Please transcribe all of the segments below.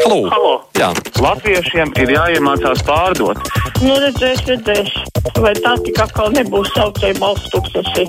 Halo! Halo. Jā. Latviešiem ir jāiemācās pārdot. Nu, redzēs, redzēs. Vai tā tik atkal nebūs saucēja balsts tūkstoši?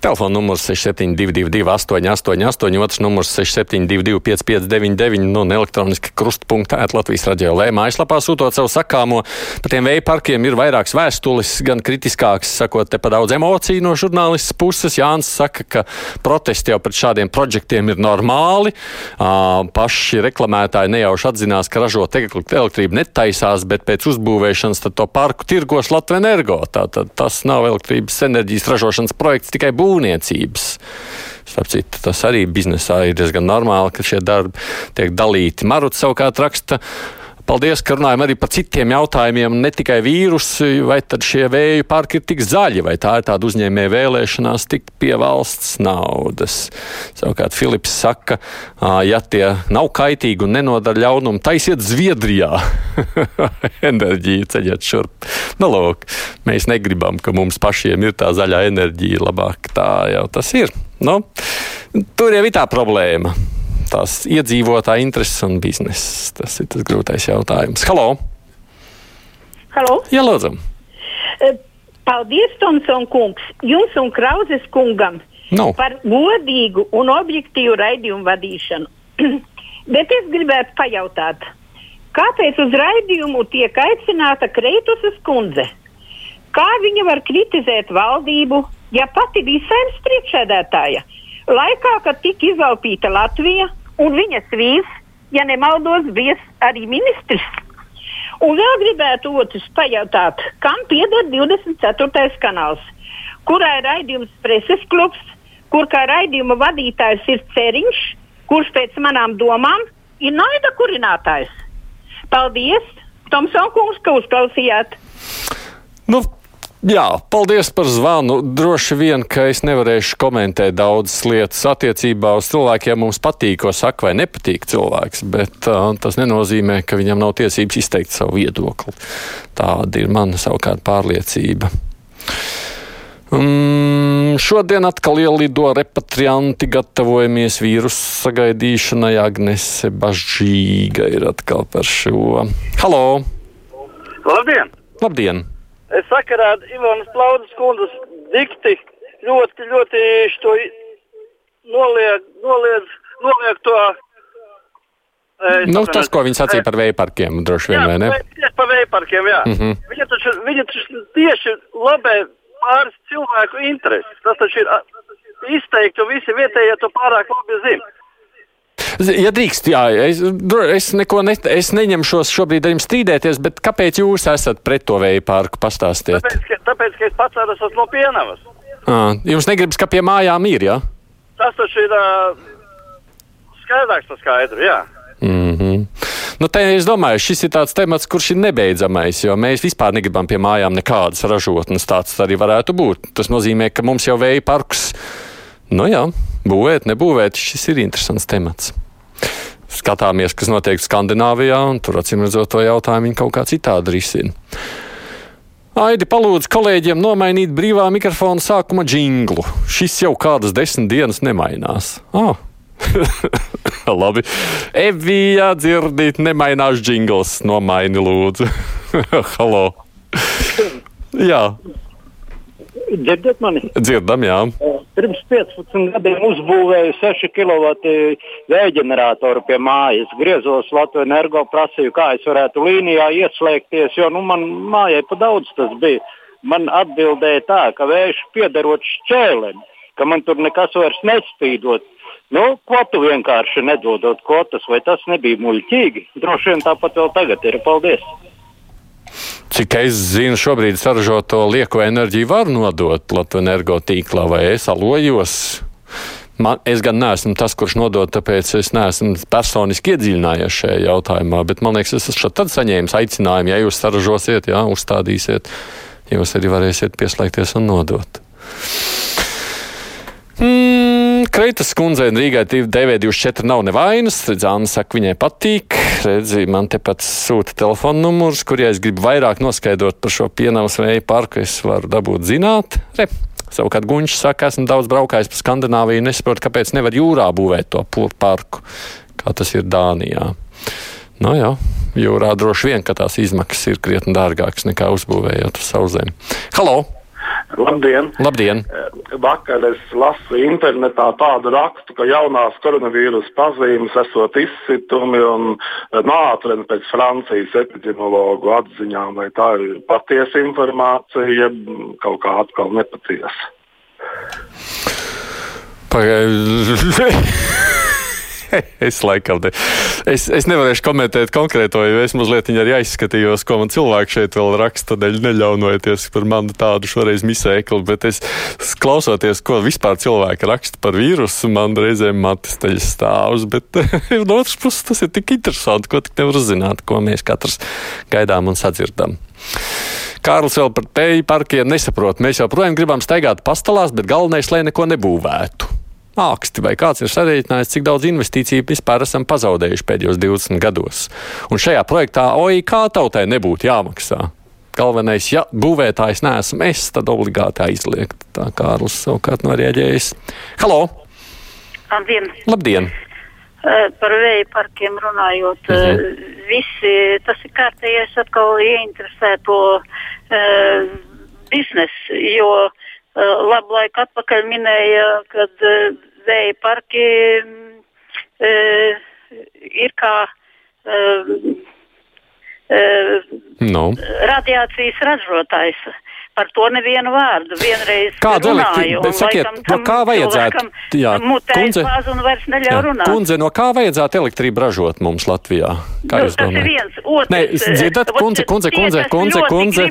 Telefona numurs 6722, 888, otrs numurs 672, 559, nu, un elektroniski krustpunktā Latvijas radio lē. Mājaslapā sūtot savu sakāmo. Par tiem vēja parkiem ir vairākas vēstules, gan kritiskākas, sakot, te pa daudz emociju no žurnālists puses. Jānis saka, ka protesti jau pret šādiem projektiem ir normāli. Paši reklamētāji nejauši atzinās, ka ražot elektrību netaisās, bet pēc uzbūvēšanas to parku tirgos Latvijas energo. Tātad tas nav elektrības enerģijas ražošanas projekts tikai būvniecības būvniecības. Citu, tas arī biznesā ir diezgan normāli, ka šie darbi tiek dalīti. Maruts savukārt raksta. Paldies, ka runājam arī par citiem jautājumiem, ne tikai vīrusu, vai tad šie vēju parki ir tik zaļi, vai tā ir tāda uzņēmēja vēlēšanās tikt pie valsts naudas. Savukārt Filips saka, ja tie nav kaitīgi un nenodara ļaunumu, taisiet Zviedrijā. enerģiju ceļot šurp. Nu, lūk, mēs negribam, ka mums pašiem ir tā zaļā enerģija labāk. Tā jau tas ir. Nu, tur jau ir tā problēma tās iedzīvotāja intereses un biznesa. Tas ir tas grūtais jautājums. Halo! Halo! Jā, lūdzu! Paldies, Tomson kungs, jums un Krauzes kungam no. par godīgu un objektīvu raidījumu vadīšanu. Bet es gribētu pajautāt, kāpēc uz raidījumu tiek aicināta Kreitusas kundze? Kā viņa var kritizēt valdību, ja pati bija saimnes priekšsēdētāja? Laikā, kad tika izlaupīta Latvija un viņas vīrs, ja nemaldos, bija arī ministrs. Un vēl gribētu otrs pajautāt, kam pieder 24. kanāls, kurā ir raidījums preses klubs, kur kā raidījuma vadītājs ir Ceriņš, kurš pēc manām domām ir naida kurinātājs. Paldies, Tomson kungs, ka uzklausījāt! Nu, Jā, paldies par zvanu. Droši vien, ka es nevarēšu komentēt daudzas lietas attiecībā uz cilvēkiem. Mums patīk, ko saka vai nepatīk cilvēks, bet uh, tas nenozīmē, ka viņam nav tiesības izteikt savu viedokli. Tāda ir mana savukārt pārliecība. Um, šodien atkal ielido repatrianti, gatavojamies vīrusu sagaidīšanai. Agnese Bažīga ir atkal par šo. Halo! Labdien! Labdien! Es sakarā ar Ivanas Plaudas kundas dikti ļoti, ļoti to noliek, noliedz, noliek to. Es nu, tas, ko viņi sacīja par vēja parkiem, droši vien, jā, vai ne? Jā, par vēja parkiem, jā. Mm -hmm. Viņa taču, viņa taču tieši labē pāris cilvēku intereses. Tas taču ir izteikti, un visi vietējie to pārāk labi zina. Ja drīkst, jā, es, es neko ne, es neņemšos šobrīd ar jums strīdēties, bet kāpēc jūs esat pret to vēja parku? Pastāstiet. Tāpēc, ka, tāpēc, ka es pats esmu no pienavas. À, jums negribas, ka pie mājām ir, jā? Tas taču ir uh, skaidrāks par skaidru, jā. Mm -hmm. Nu, te, es domāju, šis ir tāds temats, kurš ir nebeidzamais, jo mēs vispār negribam pie mājām nekādas ražotnes. Tāds arī varētu būt. Tas nozīmē, ka mums jau vēja parks, nu jā, būvēt, nebūvēt, šis ir interesants temats skatāmies, kas notiek Skandināvijā, un tur acīm redzot to jautājumu viņi kaut kā citādi risina. Aidi palūdz kolēģiem nomainīt brīvā mikrofona sākuma jinglu. Šis jau kādas desmit dienas nemainās. Oh. Labi. Evija dzirdīt, nemainās jingls. Nomaini lūdzu. Halo. Jā. Dzirdat mani? Dzirdam, jā. Pirms 15 gadiem uzbūvēju 6 kW vēja ģeneratoru pie mājas. Griezos Latvijas energo, prasīju, kā es varētu līnijā ieslēgties, jo nu, man mājai pa daudz tas bija. Man atbildēja tā, ka vējš piederot šķēlēm, ka man tur nekas vairs nespīdot. Nu, kvotu vienkārši nedodot kvotas, vai tas nebija muļķīgi? Droši vien tāpat vēl tagad ir. Paldies! Cik es zinu, šobrīd saražoto lieko enerģiju var nodot Latvijas energo tīklā, vai es alojos. Man, es gan neesmu tas, kurš nodod, tāpēc es neesmu personiski iedziļinājies šajā jautājumā, bet man liekas, es esmu tad saņēmis aicinājumu, ja jūs saražosiet, jā, uzstādīsiet, jūs arī varēsiet pieslēgties un nodot. Mm, Kreitas kundzei Rīgai DV24 nav nevainas. Zāna saka, viņai patīk. Redzi, man te pats sūta telefona numurs, kur, ja es gribu vairāk noskaidrot par šo pienavas vēja parku, es varu dabūt zināt. Re, Savukārt Gunčs saka, esmu daudz braukājis pa Skandināviju, nesaprotu, kāpēc nevar jūrā būvēt to parku, kā tas ir Dānijā. Nu jā, jūrā droši vien, ka tās izmaksas ir krietni dārgākas nekā uzbūvējot uz sauszemi. Halo! Labdien! Labdien! Vakar es lasu internetā tādu rakstu, ka jaunās koronavīrusa pazīmes esot izsitumi un nātreni pēc Francijas epidemiologu atziņām. Vai tā ir patiesa informācija, jeb kaut kā atkal nepatiesa? Pagaidiet! es laikam ne. Es, es nevarēšu komentēt konkrēto, jo es mazliet arī aizskatījos, ko man cilvēki šeit vēl raksta, dēļ neļaunojoties par manu tādu šoreiz misēkli, bet es klausoties, ko vispār cilvēki raksta par vīrusu, man reizēm matis teļas stāvus, bet no otras puses tas ir tik interesanti, ko tik nevar zināt, ko mēs katrs gaidām un sadzirdam. Kārlis vēl par pēju parkiem nesaprot. Mēs joprojām gribam staigāt pastalās, bet galvenais, lai neko nebūvētu āksti, vai kāds ir sarēķinājis, cik daudz investīciju vispār esam pazaudējuši pēdējos 20 gados. Un šajā projektā OIK tautai nebūtu jāmaksā. Galvenais, ja būvētājs neesmu es, tad obligāti aizliegt. Tā kā Kārlis savukārt nav rieģējis. Halo! Labdien! Labdien. Uh, par vēja parkiem runājot, uh -huh. uh, visi tas ir kārtējais atkal ieinteresēto uh, biznesu, jo uh, labu laiku atpakaļ minēja, kad uh, vēja parki e, ir kā e, e, no. radiācijas ražotājs. Par to nevienu vārdu. Vienreiz Kādu elektrību? Sakiet, no kā vajadzētu? Jā, kundze, jā, runāt. Kundze, no kā vajadzētu elektrību ražot mums Latvijā? Kā nu, jūs domājat? viens, otrs. Nē, dzirdat, kundze, kundze, kundze, kundze, kundze.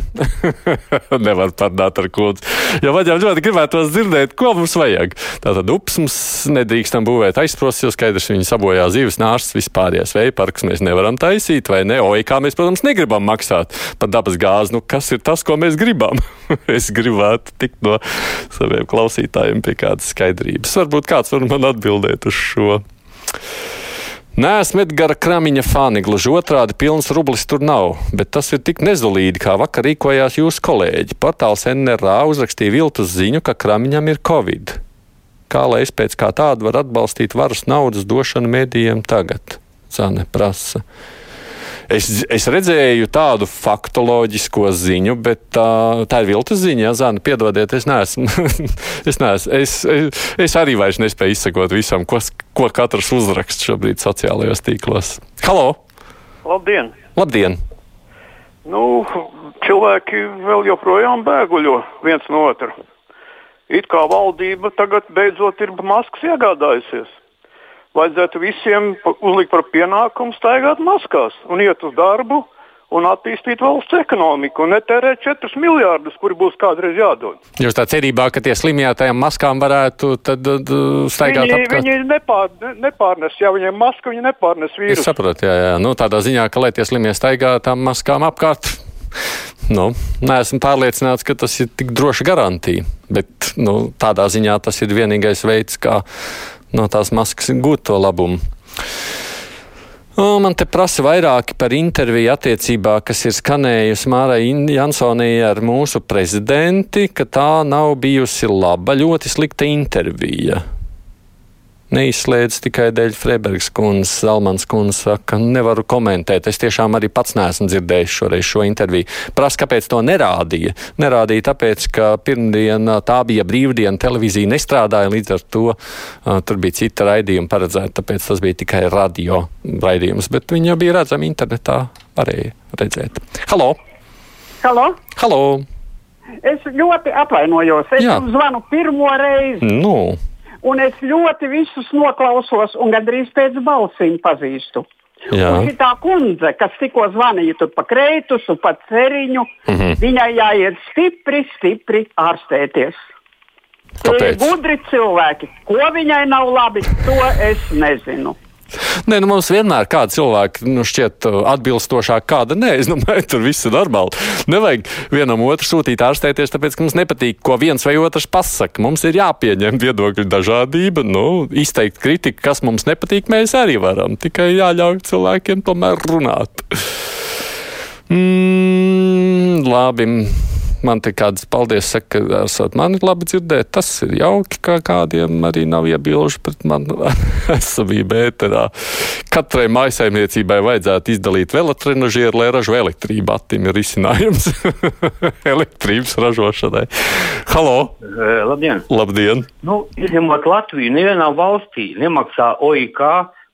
Nevar pārdāt ar kundzi. Jo man jau ļoti gribētos dzirdēt, ko mums vajag. Tātad ups mums nedrīkstam būvēt aizprosts, jo skaidrs viņi sabojā zīves nārstas vispārējais vējparks mēs nevaram taisīt, vai ne? Oi, kā mēs, protams, negribam maksāt par dabas gāzi. Nu, kas ir tas, ko mēs gribam? es gribētu tikt no saviem klausītājiem pie kādas skaidrības. Varbūt kāds var man atbildēt uz šo. Nē, esmu Edgara Kramiņa fani, gluži otrādi pilns rublis tur nav, bet tas ir tik nezolīdi, kā vakar rīkojās jūsu kolēģi. Portāls NRA uzrakstīja viltus ziņu, ka Kramiņam ir covid. Kā lai es pēc kā tādu varu atbalstīt varas naudas došanu mēdījiem tagad? Zane prasa. Es, es redzēju tādu faktoloģisko ziņu, bet tā, tā ir viltus ziņa. Jā, Zana, piedodiet, es neesmu. es, neesmu es, es, es arī vairs nespēju izsekot visam, ko, ko katrs uzraksta šobrīd sociālajos tīklos. Halo! Labdien! Labdien! Nu, cilvēki vēl joprojām bēguļo viens no otra. It kā valdība tagad beidzot ir maskas iegādājusies vajadzētu visiem uzlikt par pienākumu staigāt maskās un iet uz darbu un attīstīt valsts ekonomiku un netērēt 4 miljārdus, kuri būs kādreiz jādod. Jūs tā cerībā, ka tie slimie ar tajām maskām varētu tad, tad, staigāt viņi, apkārt? Viņi nepār, ne, nepārnes, ja viņiem maska, viņi nepārnes vīrusu. Es saprotu, jā, jā. Nu, tādā ziņā, ka lai tie slimie staigā tām maskām apkārt. Nu, neesmu pārliecināts, ka tas ir tik droša garantija, bet nu, tādā ziņā tas ir vienīgais veids, kā no tās maskas gūt to labumu. Man te prasa vairāki par interviju attiecībā, kas ir skanējusi Mārai Jansonī ar mūsu prezidenti, ka tā nav bijusi laba, ļoti slikta intervija neizslēdz tikai dēļ Freibergas kundzes. Zalmans kundze saka, nevaru komentēt. Es tiešām arī pats neesmu dzirdējis šoreiz šo interviju. Prasa, kāpēc to nerādīja? Nerādīja tāpēc, ka pirmdien tā bija brīvdiena, televīzija nestrādāja, līdz ar to uh, tur bija cita raidījuma paredzēta, tāpēc tas bija tikai radio raidījums, bet viņi jau bija redzami internetā, varēja redzēt. Halo! Halo! Halo! Es ļoti atvainojos. Es Jā. zvanu pirmo reizi. Nu un es ļoti visus noklausos un gandrīz pēc balsīm pazīstu. Šī kundze, kas tikko zvanīja tur pa kreitu, pa ceriņu, mm -hmm. viņai jāiet stipri, stipri ārstēties. Tie ir gudri cilvēki. Ko viņai nav labi, to es nezinu. Nē, nu mums vienmēr kāda cilvēka nu, šķiet uh, atbilstošāk, kāda nē. Es domāju, tur viss ir normāli. Nevajag vienam otru sūtīt ārstēties, tāpēc, ka mums nepatīk, ko viens vai otrs pasaka. Mums ir jāpieņem viedokļu dažādība, nu, izteikt kritiku, kas mums nepatīk, mēs arī varam. Tikai jāļauj cilvēkiem tomēr runāt. Mm, labi. Man te kāds paldies saka, ka esat mani labi dzirdēt. Tas ir jauki, ka kādiem arī nav iebilžu pret manu esamību ēterā. Katrai maisaimniecībai vajadzētu izdalīt velotrenožieru, lai ražo elektrību. Attim ir izcinājums elektrības ražošanai. Halo! Uh, labdien! Labdien! Nu, izņemot Latviju, nevienā valstī nemaksā OIK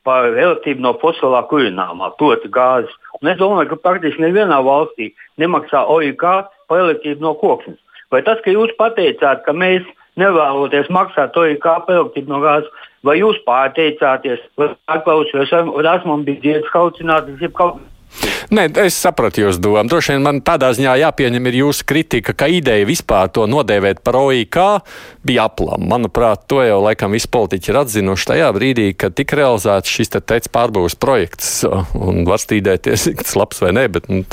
par elektrību no fosilā kurināmā, proti gāzes. Un es domāju, ka praktiski nevienā valstī nemaksā OIK par elektrību no koksnes. Vai tas, ka jūs pateicāt, ka mēs nevēloties maksāt OIK par elektrību no gāzes, vai jūs pārteicāties, vai atklausījos, vai tas man bija dziedāts kaucināts, jeb kaut kas Nē, es sapratu jūsu domu. Droši vien man tādā ziņā jāpieņem ir jūsu kritika, ka ideja vispār to nodēvēt par OIK bija aplama. Manuprāt, to jau laikam visi politiķi ir atzinuši tajā brīdī, kad tika realizēts šis te teica pārbūves projekts. Un var strīdēties, cik tas labs vai nē, bet nu,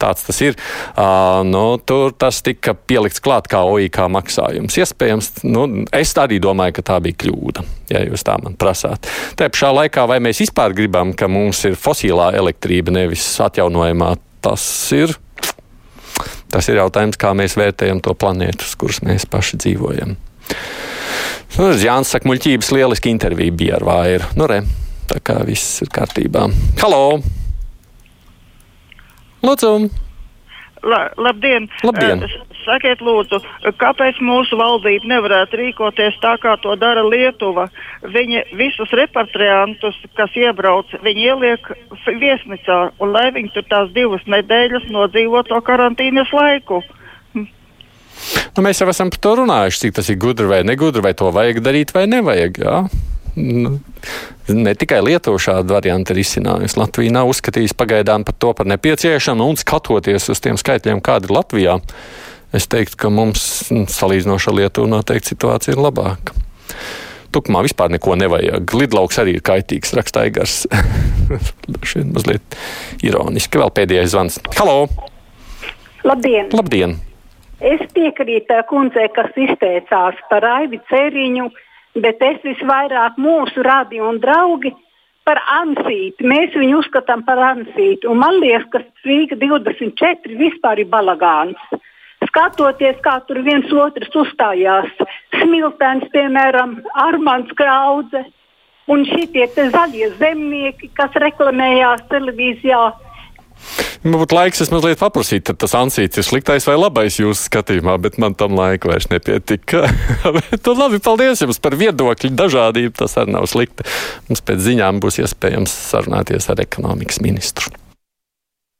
tāds tas ir. Uh, nu, tur tas tika pielikts klāt kā OIK maksājums. Iespējams, nu, es arī domāju, ka tā bija kļūda, ja jūs tā man prasāt. Te pašā laikā, vai mēs vispār gribam, ka mums ir fosilā elektrība, nevis atjaunojamā, tas ir. Tas ir jautājums, kā mēs vērtējam to planētu, uz kuras mēs paši dzīvojam. Nu, Jānis saka, muļķības lieliski intervija bija ar vairu. Nu, re, tā kā viss ir kārtībā. Halo! Lūdzu! La, labdien! labdien. Uh, sakiet, lūdzu, kāpēc mūsu valdība nevarētu rīkoties tā, kā to dara Lietuva? Viņi visus repatriantus, kas iebrauc, viņi ieliek viesnīcā, un lai viņi tur tās divas nedēļas nodzīvo to karantīnas laiku. Nu, mēs jau esam par to runājuši, cik tas ir gudri vai negudri, vai to vajag darīt vai nevajag. Jā? Nu, ne tikai Lietuva šādu variantu ir izcinājusi. Latvija nav uzskatījusi pagaidām par to par nepieciešamu, un skatoties uz tiem skaitļiem, kāda ir Latvijā, es teiktu, ka mums salīdzinoši ar Lietuvu noteikti situācija ir labāka. Tukumā vispār neko nevajag. Lidlauks arī ir kaitīgs, raksta Aigars. Šeit mazliet ironiski. Vēl pēdējais zvans. Halo! Labdien! Labdien! Es piekrītu kundzei, kas izteicās par Aivi Cēriņu bet es visvairāk mūsu radio un draugi par ansīti. Mēs viņu uzskatām par ansīti. Un man liekas, ka Rīga 24 vispār ir balagāns. Skatoties, kā tur viens otrs uzstājās, smiltens, piemēram, Armāns Kraudze un šitie zaļie zemnieki, kas reklamējās televīzijā Man būtu laiks, es mazliet paprasītu, tad tas ansīts ir sliktais vai labais jūsu skatījumā, bet man tam laika vairs nepietika. nu, labi, paldies jums par viedokļu dažādību. Tas arī nav slikti. Mums pēc ziņām būs iespējams sarunāties ar ekonomikas ministru.